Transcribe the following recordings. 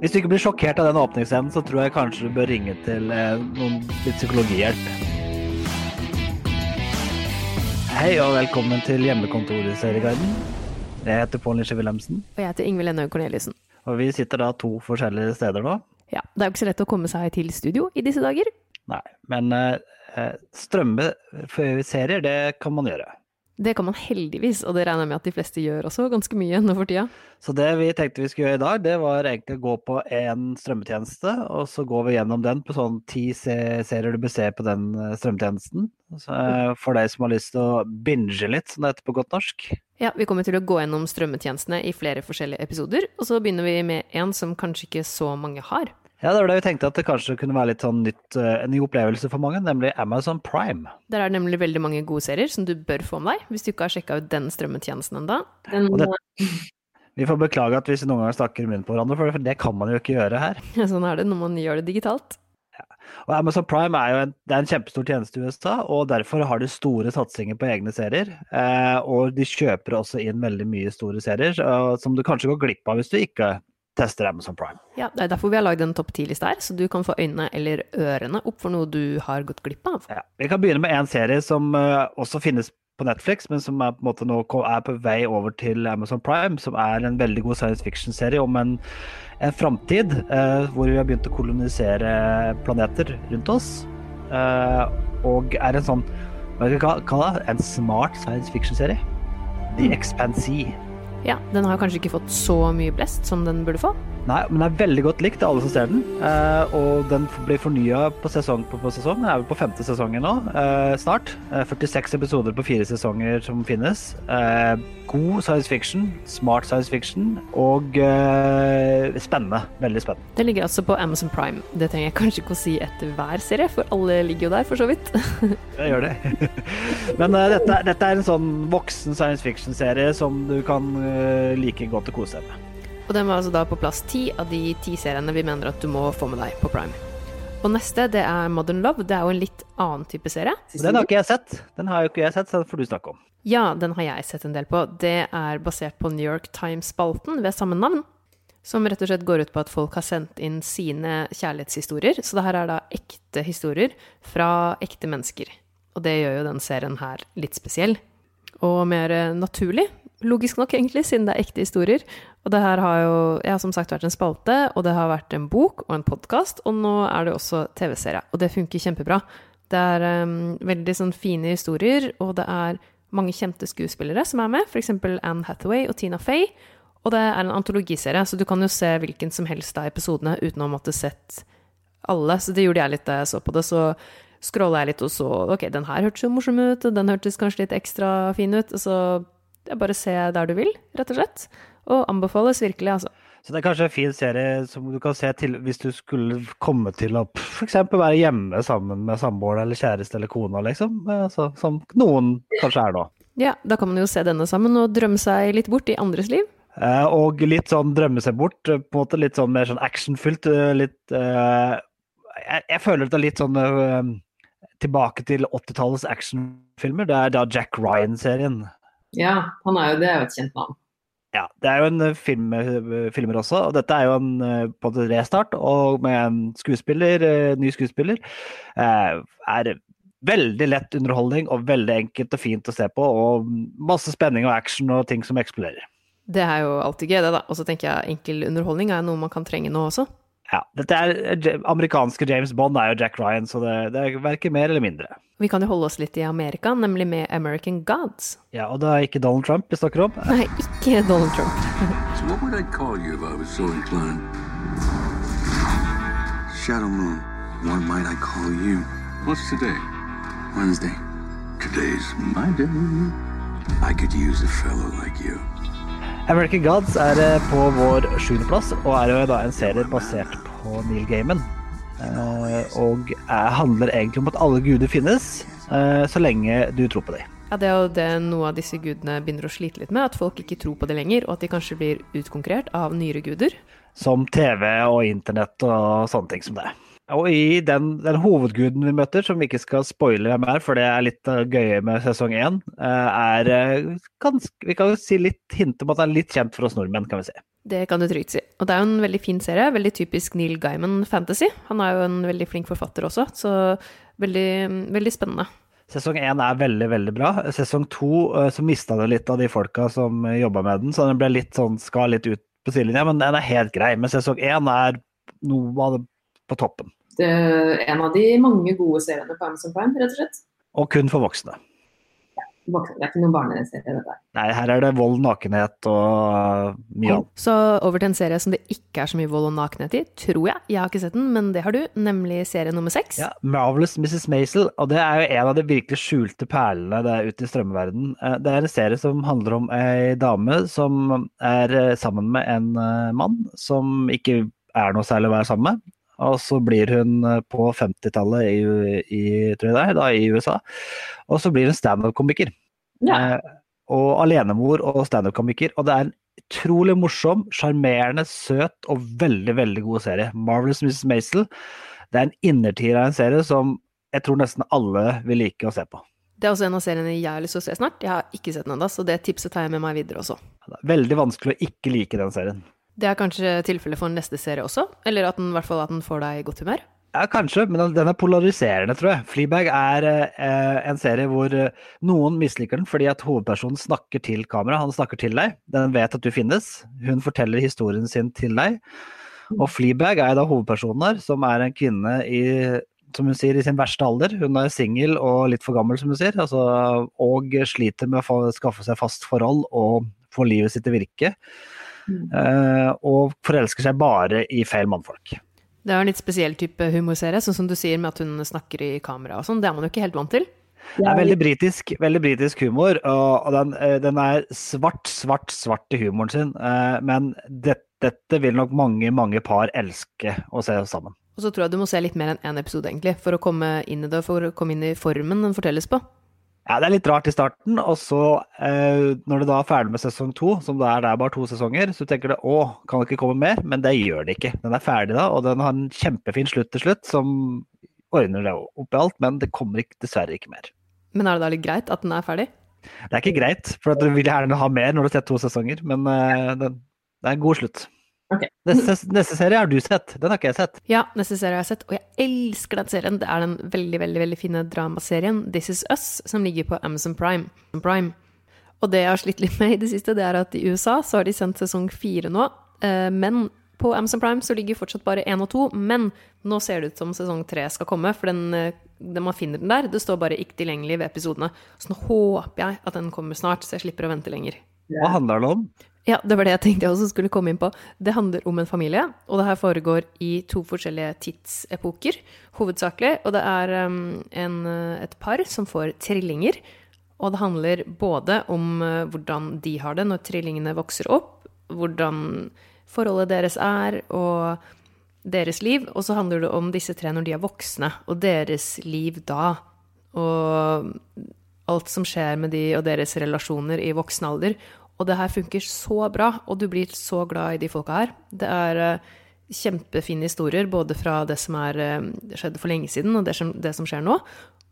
Hvis du ikke blir sjokkert av den åpningsscenen, så tror jeg kanskje du bør ringe til eh, noen litt psykologihjelp. Hei og velkommen til hjemmekontoret i Serieguiden. Jeg heter Pål Nisje Wilhelmsen, Og jeg heter Ingvild Ennøy Corneliussen. og vi sitter da to forskjellige steder nå. Ja, det er jo ikke så lett å komme seg til studio i disse dager. Nei, men eh, eh, strømme serier, det kan man gjøre. Det kan man heldigvis, og det regner jeg med at de fleste gjør også, ganske mye nå for tida. Så det vi tenkte vi skulle gjøre i dag, det var egentlig å gå på en strømmetjeneste, og så går vi gjennom den på sånn ti serier du bør se på den eh, strømmetjenesten. Så, eh, for deg som har lyst til å binge litt, som det heter på godt norsk. Ja, vi kommer til å gå gjennom strømmetjenestene i flere forskjellige episoder, og så begynner vi med en som kanskje ikke så mange har. Ja, det var det vi tenkte at det kanskje kunne være litt sånn nytt, eh, en ny opplevelse for mange, nemlig Amazon Prime. Der er det nemlig veldig mange gode serier som du bør få med deg, hvis du ikke har sjekka ut den strømmetjenesten ennå. Vi får beklage at hvis vi noen ganger snakker munnen på hverandre, for det kan man jo ikke gjøre her. Ja, Sånn er det når man gjør det digitalt. Og Amazon Prime er jo en, det er en kjempestor tjeneste i USA, og derfor har de store satsinger på egne serier. Eh, og de kjøper også inn veldig mye store serier, som du kanskje går glipp av hvis du ikke tester Amazon Prime. Ja, Det er derfor vi har lagd en topp ti-liste her, så du kan få øynene eller ørene opp for noe du har gått glipp av. Ja. Vi kan begynne med en serie som eh, også finnes på Netflix, men som er på, en måte nå er på vei over til Amazon Prime, som er en veldig god science fiction-serie om en, en framtid eh, hvor vi har begynt å kolonisere planeter rundt oss. eh, og er en sånn hva skal vi kalle det? En smart science fiction-serie. The Expansee. Ja, Den har kanskje ikke fått så mye blest som den burde få. Nei, men den er veldig godt likt av alle som ser den. Eh, og den blir fornya på sesong på, på sesong. Den er vel på femte sesongen nå, eh, snart. Eh, 46 episoder på fire sesonger som finnes. Eh, god science fiction, smart science fiction og eh, spennende. Veldig spennende. Den ligger altså på Amazon Prime. Det trenger jeg kanskje ikke å si etter hver serie, for alle ligger jo der, for så vidt. Jeg gjør det. men eh, dette, dette er en sånn voksen science fiction-serie som du kan like godt å kose deg med. Og den var altså da på plass ti av de ti seriene vi mener at du må få med deg på Prime. Og neste, det er Modern Love. Det er jo en litt annen type serie. Den har ikke jeg sett. Den har jo ikke jeg sett, så den får du snakke om. Ja, den har jeg sett en del på. Det er basert på New York Times-spalten ved samme navn. Som rett og slett går ut på at folk har sendt inn sine kjærlighetshistorier. Så det her er da ekte historier fra ekte mennesker. Og det gjør jo den serien her litt spesiell. Og mer eh, naturlig. Logisk nok, egentlig, siden det er ekte historier. Og det her har jo jeg har som sagt vært en spalte, og det har vært en bok og en podkast, og nå er det også TV-serie. Og det funker kjempebra. Det er um, veldig sånn fine historier, og det er mange kjente skuespillere som er med, f.eks. Anne Hathaway og Tina Fey. Og det er en antologiserie, så du kan jo se hvilken som helst av episodene uten å måtte sett alle. Så det gjorde jeg litt da jeg så på det. Så scrolla jeg litt og så ok, den her hørtes jo morsom ut, og den hørtes kanskje litt ekstra fin ut. og Så det er bare se der du vil, rett og slett. Og anbefales virkelig, altså. Så det er kanskje en fin serie som du kan se til hvis du skulle komme til å f.eks. være hjemme sammen med samboeren eller kjæreste eller kona, liksom. Så, som noen kanskje er nå. Ja, da kan man jo se denne sammen og drømme seg litt bort i andres liv. Eh, og litt sånn drømme seg bort, eh, på en måte litt sånn mer sånn actionfylt. eh, Litt eh, jeg, jeg føler det er litt sånn eh, tilbake til 80-tallets actionfilmer. Det er da Jack Ryan-serien. Ja, han er jo, det er jo et kjent navn. Ja, det er jo en eh, film, eh, filmer også, og dette er jo en eh, på en restart, og med en skuespiller, ny skuespiller. eh, Er veldig lett underholdning og veldig enkelt og fint å se på, og masse spenning og action og ting som eksploderer. Det er jo alltid gøy, det, da. Og så tenker jeg enkel underholdning er noe man kan trenge nå også. Ja, dette er eh, Amerikanske James Bond er jo Jack Ryan, så det, det er verken mer eller mindre. Vi kan jo holde oss litt i Amerika, nemlig med American Gods. Ja, Og det er ikke Donald Trump vi snakker om. Nei, ikke Donald Trump. So what would I call you if I was so inclined? Shadow Moon. What might I call you? What's today? Wednesday. Today's my day. I could use a fellow like you. American Gods er eh, på vår sjuendeplass, og er jo da en serie basert på Neil Gaiman. Eh, og er, handler egentlig om at alle guder finnes, eh, så lenge du tror på dem. Ja, Det er jo det noe av disse gudene begynner å slite litt med, at folk ikke tror på det lenger, og at de kanskje blir utkonkurrert av nyere guder. Som TV og internett og sånne ting som det. Og i den, den hovedguden vi møter, som vi ikke skal spoile hvem er, for det er litt uh, gøye med sesong én, uh, er uh, ganske Vi kan jo si litt hint om at han er litt kjent for oss nordmenn, kan vi si. Det kan du trygt si. Og det er jo en veldig fin serie. Veldig typisk Neil Gaiman-fantasy. Han er jo en veldig flink forfatter også, så veldig, veldig spennende. Sesong én er veldig, veldig bra. Sesong to så mista det litt av de folka som jobba med den, så den ble litt sånn, skal litt ut på sidelinja, men den er helt grei. Men sesong én er noe av det på toppen. Det en av de mange gode seriene på Amazon Prime, rett og slett. Og kun for voksne. Voksne. Det er ikke noen barneserie, dette. Nei, her er det vold, nakenhet og mye annet. Så over til en serie som det ikke er så mye vold og nakenhet i, tror jeg. Jeg har ikke sett den, men det har du. Nemlig serie nummer seks. Ja, Marvelous Mrs. Maisel. Og det er jo en av de virkelig skjulte perlene der ute i strømverdenen. Det er en serie som handler om ei dame som er sammen med en mann som ikke er noe særlig å være sammen med. Og så blir hun på 50-tallet i, i, i USA. Og så blir hun standup-komiker. Ja. Eh, og alenemor og standup-komiker. Og det er en utrolig morsom, sjarmerende, søt og veldig, veldig god serie. Marvelous Mrs. Maisel. Det er en innertier av en serie som jeg tror nesten alle vil like å se på. Det er også en av seriene jeg har lyst til å se snart. Jeg har ikke sett den ennå, så det tipset tar jeg med meg videre også. Det er veldig vanskelig å ikke like den serien. Det er kanskje tilfellet for neste serie også? Eller at den, hvert fall at den får deg i godt humør? Ja, kanskje, men den er polariserende, tror jeg. Fleabag er eh, en serie hvor eh, noen misliker den fordi at hovedpersonen snakker til kamera. Han snakker til deg. Den vet at du finnes. Hun forteller historien sin til deg. Og Fleabag er da hovedpersonen her, som er en kvinne i som hun sier, i sin verste alder. Hun er singel og litt for gammel, som hun sier. Altså, og sliter med å få, skaffe seg fast forhold og få livet sitt til virke. Uh, og forelsker seg bare i feil mannfolk. Det er en litt spesiell type humorserie, sånn som du sier med at hun snakker i kamera og sånn. Det er man jo ikke helt vant til. Det er veldig britisk, veldig britisk humor, og, den, den, er svart, svart, svart i humoren sin. Uh, men det, dette vil nok mange, mange par elske å se sammen. Og så tror jeg du må se litt mer enn én en episode, egentlig, for å komme inn i det, for å komme inn i formen den fortelles på. Ja, det er litt rart i starten, og så eh, når det da er ferdig med sesong to, som det er, det er bare to sesonger, så tenker du å, kan det ikke komme mer? Men det gjør det ikke. Den er ferdig da, og den har en kjempefin slutt til slutt, som ordner det opp i alt, men det kommer ikke, dessverre ikke mer. Men er det da litt greit at den er ferdig? Det er ikke greit, for du vil gjerne ha mer når du har sett to sesonger, men eh, det, det er en god slutt. Ok. Neste, neste serie har du sett, den har ikke jeg sett. Ja, neste serie har jeg sett, og jeg elsker den serien. Det er den veldig, veldig veldig fine dramaserien This Is Us, som ligger på Amazon Prime. Prime. Og det jeg har slitt litt med i det siste, det er at i USA så har de sendt sesong fire nå, eh, men på Amazon Prime så ligger fortsatt bare én og to, men nå ser det ut som sesong tre skal komme, for den, eh, den man finner den der, det står bare 'ikke tilgjengelig' ved episodene. Så nå håper jeg at den kommer snart, så jeg slipper å vente lenger. Hva handler det om? Ja, det var det jeg tenkte jeg også skulle komme inn på. Det handler om en familie, og det her foregår i to forskjellige tidsepoker, hovedsakelig. Og det er um, en, et par som får trillinger. Og det handler både om uh, hvordan de har det når trillingene vokser opp, hvordan forholdet deres er, og deres liv. Og så handler det om disse tre når de er voksne, og deres liv da. Og alt som skjer med de og deres relasjoner i voksen alder. Og det her funker så bra, og du blir så glad i de folka her. Det er uh, kjempefine historier, både fra det som er uh, skjedde for lenge siden, og det som, det som, skjer nå.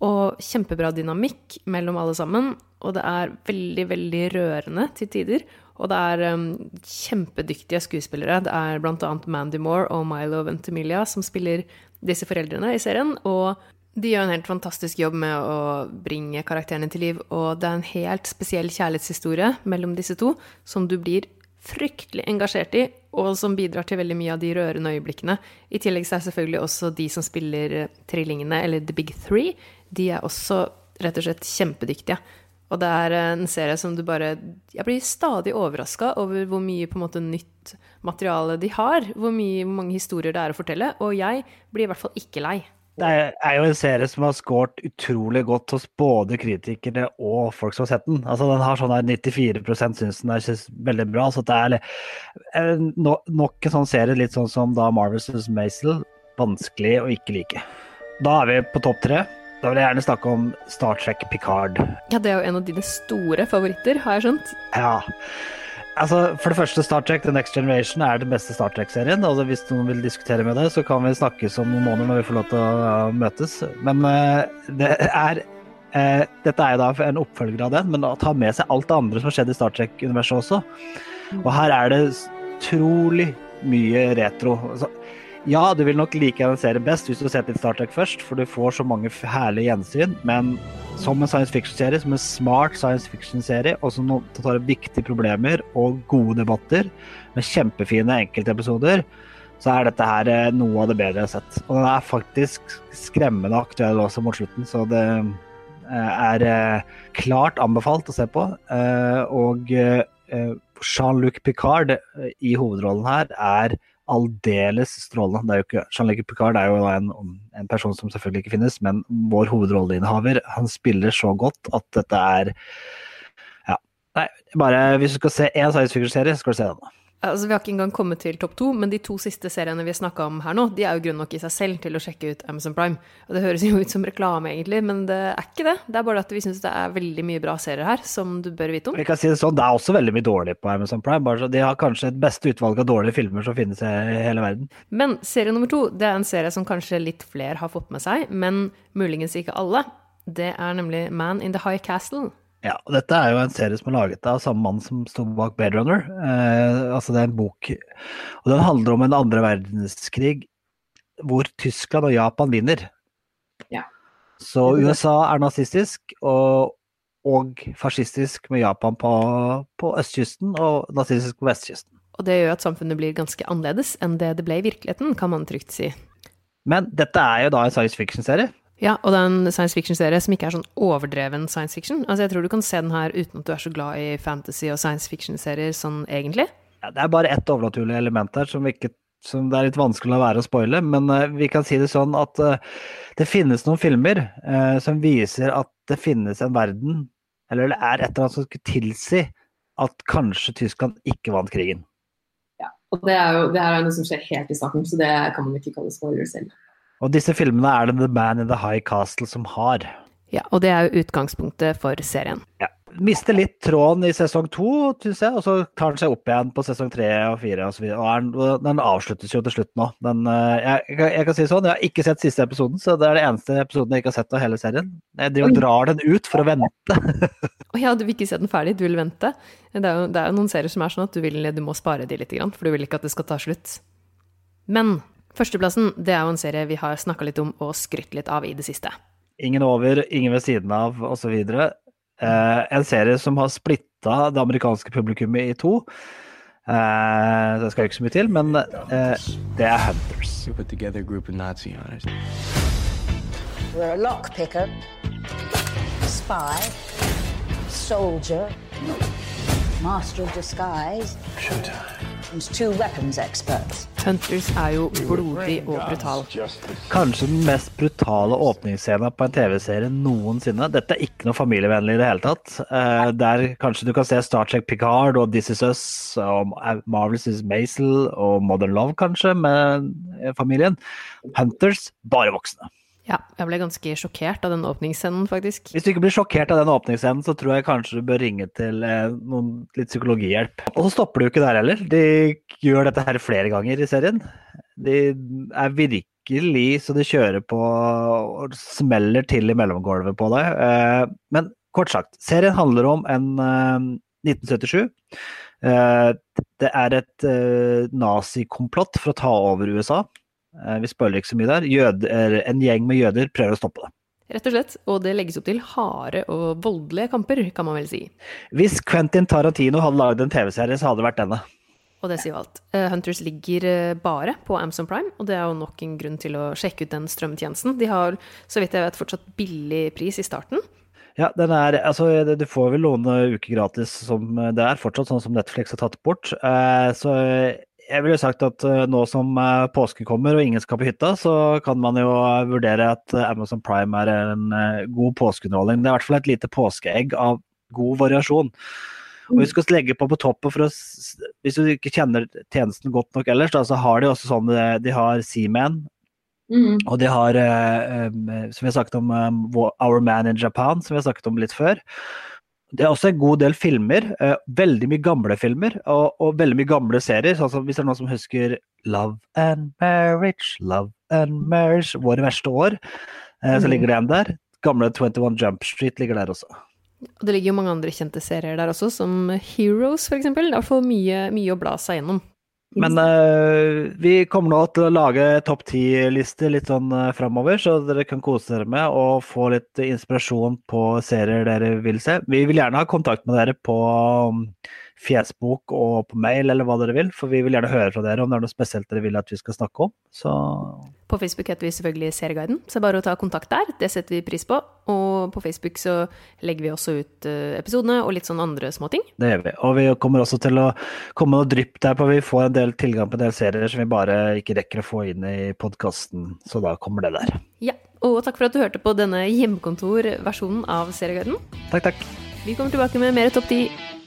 Og kjempebra dynamikk mellom alle sammen. Og det er veldig, veldig rørende til tider. Og det er um, kjempedyktige skuespillere. Det er annet Mandy Moore og Milo Ventimiglia som spiller disse foreldrene i serien. Og de gjør en helt fantastisk jobb med å bringe karakterene til liv, og det er en helt spesiell kjærlighetshistorie mellom disse to som du blir fryktelig engasjert i, og som bidrar til veldig mye av de rørende øyeblikkene. I tillegg så er selvfølgelig også de som spiller trillingene, eller The Big Three, de er også rett og slett kjempedyktige. Og det er en serie som du bare Jeg blir stadig overraska over hvor mye på en måte nytt materiale de har. Hvor, mye, hvor mange historier det er å fortelle. Og jeg blir i hvert fall ikke lei. Det er jo en serie som har scoret utrolig godt hos både kritikere og folk som har sett den. Altså Den har sånn her 94% syns den er veldig bra. Så det er nok en sånn serie, litt sånn som da Marvel's Maisel, vanskelig å ikke like. Da er vi på topp tre. Da vil jeg gjerne snakke om Star Trek Picard. Ja, det er jo en av dine store favoritter, har jeg skjønt. Ja. Altså, For det første, Star Trek The Next Generation er den beste Star Trek-serien. Altså, hvis noen vil diskutere med det, så kan vi snakkes om noen måneder når vi får lov til å møtes. Men uh, det er uh, Dette er jo da en oppfølger av den, men å ta med seg alt det andre som har skjedd i Star Trek-universet også. Og her er det utrolig mye retro. Altså, ja, du vil nok like en serie best hvis du har sett litt Star Trek først, for du får så mange herlige gjensyn. Men som en science fiction-serie, som en smart science fiction-serie, og som tar opp viktige problemer og gode debatter, med kjempefine enkeltepisoder, så er dette her eh, noe av det bedre jeg har sett. Og den er faktisk skremmende aktuell også mot slutten, så det eh, er eh, klart anbefalt å se på. Og Jean-Luc Picard i hovedrollen her er aldeles strålende. Det er jo ikke, Jean-Luc Picard er jo en, en, person som selvfølgelig ikke finnes, men vår hovedrolleinnehaver. Han spiller så godt at dette er Ja. Nei, bare hvis du skal se én science fiction-serie, skal du se den. Altså, vi har ikke engang kommet til topp to, men de to siste seriene vi snakka om her nå, de er jo grunn nok i seg selv til å sjekke ut Amazon Prime. Og det høres jo ut som reklame, egentlig, men det er ikke det. Det er bare at vi syns det er veldig mye bra serier her som du bør vite om. Vi kan si Det sånn, det er også veldig mye dårlig på Amazon Prime. bare så De har kanskje et beste utvalg av dårlige filmer som finnes i hele verden. Men serie nummer to, det er en serie som kanskje litt flere har fått med seg, men muligens ikke alle. Det er nemlig Man in the High Castle. Ja, og dette er jo en serie som er laget av samme mann som sto bak Blade Runner. Eh, altså det er en bok Og den handler om en andre verdenskrig hvor Tyskland og Japan vinner. Ja. Så USA er nazistisk og, og fascistisk med Japan på, på østkysten og nazistisk på vestkysten. Og det gjør at samfunnet blir ganske annerledes enn det det ble i virkeligheten, kan man trygt si. Men dette er jo da en science fiction-serie. Ja, og det er en science fiction-serie som ikke er sånn overdreven science fiction. Altså, jeg tror du kan se den her uten at du er så glad i fantasy og science fiction-serier sånn egentlig. Ja, det er bare ett overnaturlig element her som, ikke, som, det er litt vanskelig å la være å spoile, men uh, vi kan si det sånn at uh, det finnes noen filmer uh, som viser at det finnes en verden, eller det er et eller annet som skulle tilsi at kanskje Tyskland ikke vant krigen. Ja, og det, er jo, det her er noe som skjer helt i starten, så det kan man ikke kalle spoiler selv. Og disse filmene er det The Man in the High Castle som har. Ja, og det er jo utgangspunktet for serien. Ja. Mister litt tråden i sesong to, syns jeg, og så tar den seg opp igjen på sesong tre og fire osv. Og, og, den avsluttes jo til slutt nå. Den, eh, jeg, jeg, kan si sånn, jeg har ikke sett siste episoden, så det er det eneste episoden jeg ikke har sett av hele serien. Jeg driver og drar den ut for å vente. Å ja, du vil ikke se den ferdig, du vil vente? Det er jo, det er jo noen serier som er sånn at du, vil, du må spare de litt, for du vil ikke at det skal ta slutt. Men Førsteplassen det er jo en serie vi har snakka litt om og skrytt litt av i det siste. Ingen over, ingen ved siden av osv. Eh, en serie som har splitta det amerikanske publikummet i to. Eh, det skal ikke så mye til, men eh, det er Hunters. You're a lockpicker, spy, soldier, master of disguise. Showtime. Hunters er jo blodig og brutal. Kanskje den mest brutale åpningsscenen på en TV-serie noensinne. Dette er ikke noe familievennlig i det hele tatt. Uh, der kanskje du kan se Star Trek Picard og This Is Us og Marvel's Is Maisel og Modern Love, kanskje, med familien. Hunters, bare voksne. Ja, jeg ble ganske sjokkert av den åpningsscenen, faktisk. Hvis du ikke blir sjokkert av den åpningsscenen, så tror jeg kanskje du bør ringe til eh, noen, litt psykologihjelp. Og så stopper du ikke der heller. De gjør dette her flere ganger i serien. De er virkelig så de kjører på og smeller til i mellomgulvet på deg. Eh, men kort sagt, serien handler om en eh, 1977. Eh, det er et eh, nazikomplott for å ta over USA. Eh, vi spoiler ikke så mye der. Jøder, en gjeng med jøder prøver å stoppe det. Rett og slett, og det legges opp til harde og voldelige kamper, kan man vel si. Hvis Quentin Tarantino hadde laget en TV-serie, så hadde det vært denne. Og det sier alt. Eh, Hunters ligger eh, bare på Amazon Prime, og det er jo nok en grunn til å sjekke ut den strømtjenesten. De har, så vidt jeg vet, fortsatt billig pris i starten. Ja, den er, altså, du får vel noen uker gratis som det er, fortsatt sånn som Netflix har tatt bort. Så jeg ville sagt at eh, nå som eh, påsken kommer og ingen skal på hytta, så kan man jo vurdere at eh, Amazon Prime er en god påskeunderholdning. Det er i hvert fall et lite påskeegg av god variasjon. Og vi skal legge på på toppen for å Hvis du ikke kjenner tjenesten godt nok ellers, da, så har de også sånn De har Seaman. Mm. Og de har, som vi har sagt om Our Man in Japan, som vi har snakket om litt før. Det er også en god del filmer. eh, veldig mye gamle filmer og, og veldig mye gamle serier. Sånn som hvis det er noen som husker Love and Marriage, Love and Marriage, Våre verste år, eh, så Mhm. ligger det en der. Gamle 21 Jump Street ligger der også. Det ligger jo mange andre kjente serier der også, som Heroes, eksempel. Det er i hvert fall mye, mye å bla seg gjennom. Men uh, vi kommer nå til å lage topp ti-liste litt sånn uh, framover, så dere kan kose dere med og få litt inspirasjon på serier dere vil se. Vi vil gjerne ha kontakt med dere på um, Fjesbok og på mail eller hva dere vil, for vi vil gjerne høre fra dere om det er noe spesielt dere vil at vi skal snakke om. Så På Facebook heter vi selvfølgelig Serieguiden, så det er bare å ta kontakt der. Det setter vi pris på. Og på Facebook så legger vi også ut eh, episodene og litt sånn andre småting. det gjør vi. Og vi kommer også til å komme noe drypp der på vi får en del tilgang på en del serier som vi bare ikke rekker å få inn i podkasten, så da kommer det der. Ja, og takk for at du hørte på denne hjemmekontorversjonen av Serieguiden. Takk, takk. Vi kommer tilbake med mer Topp 10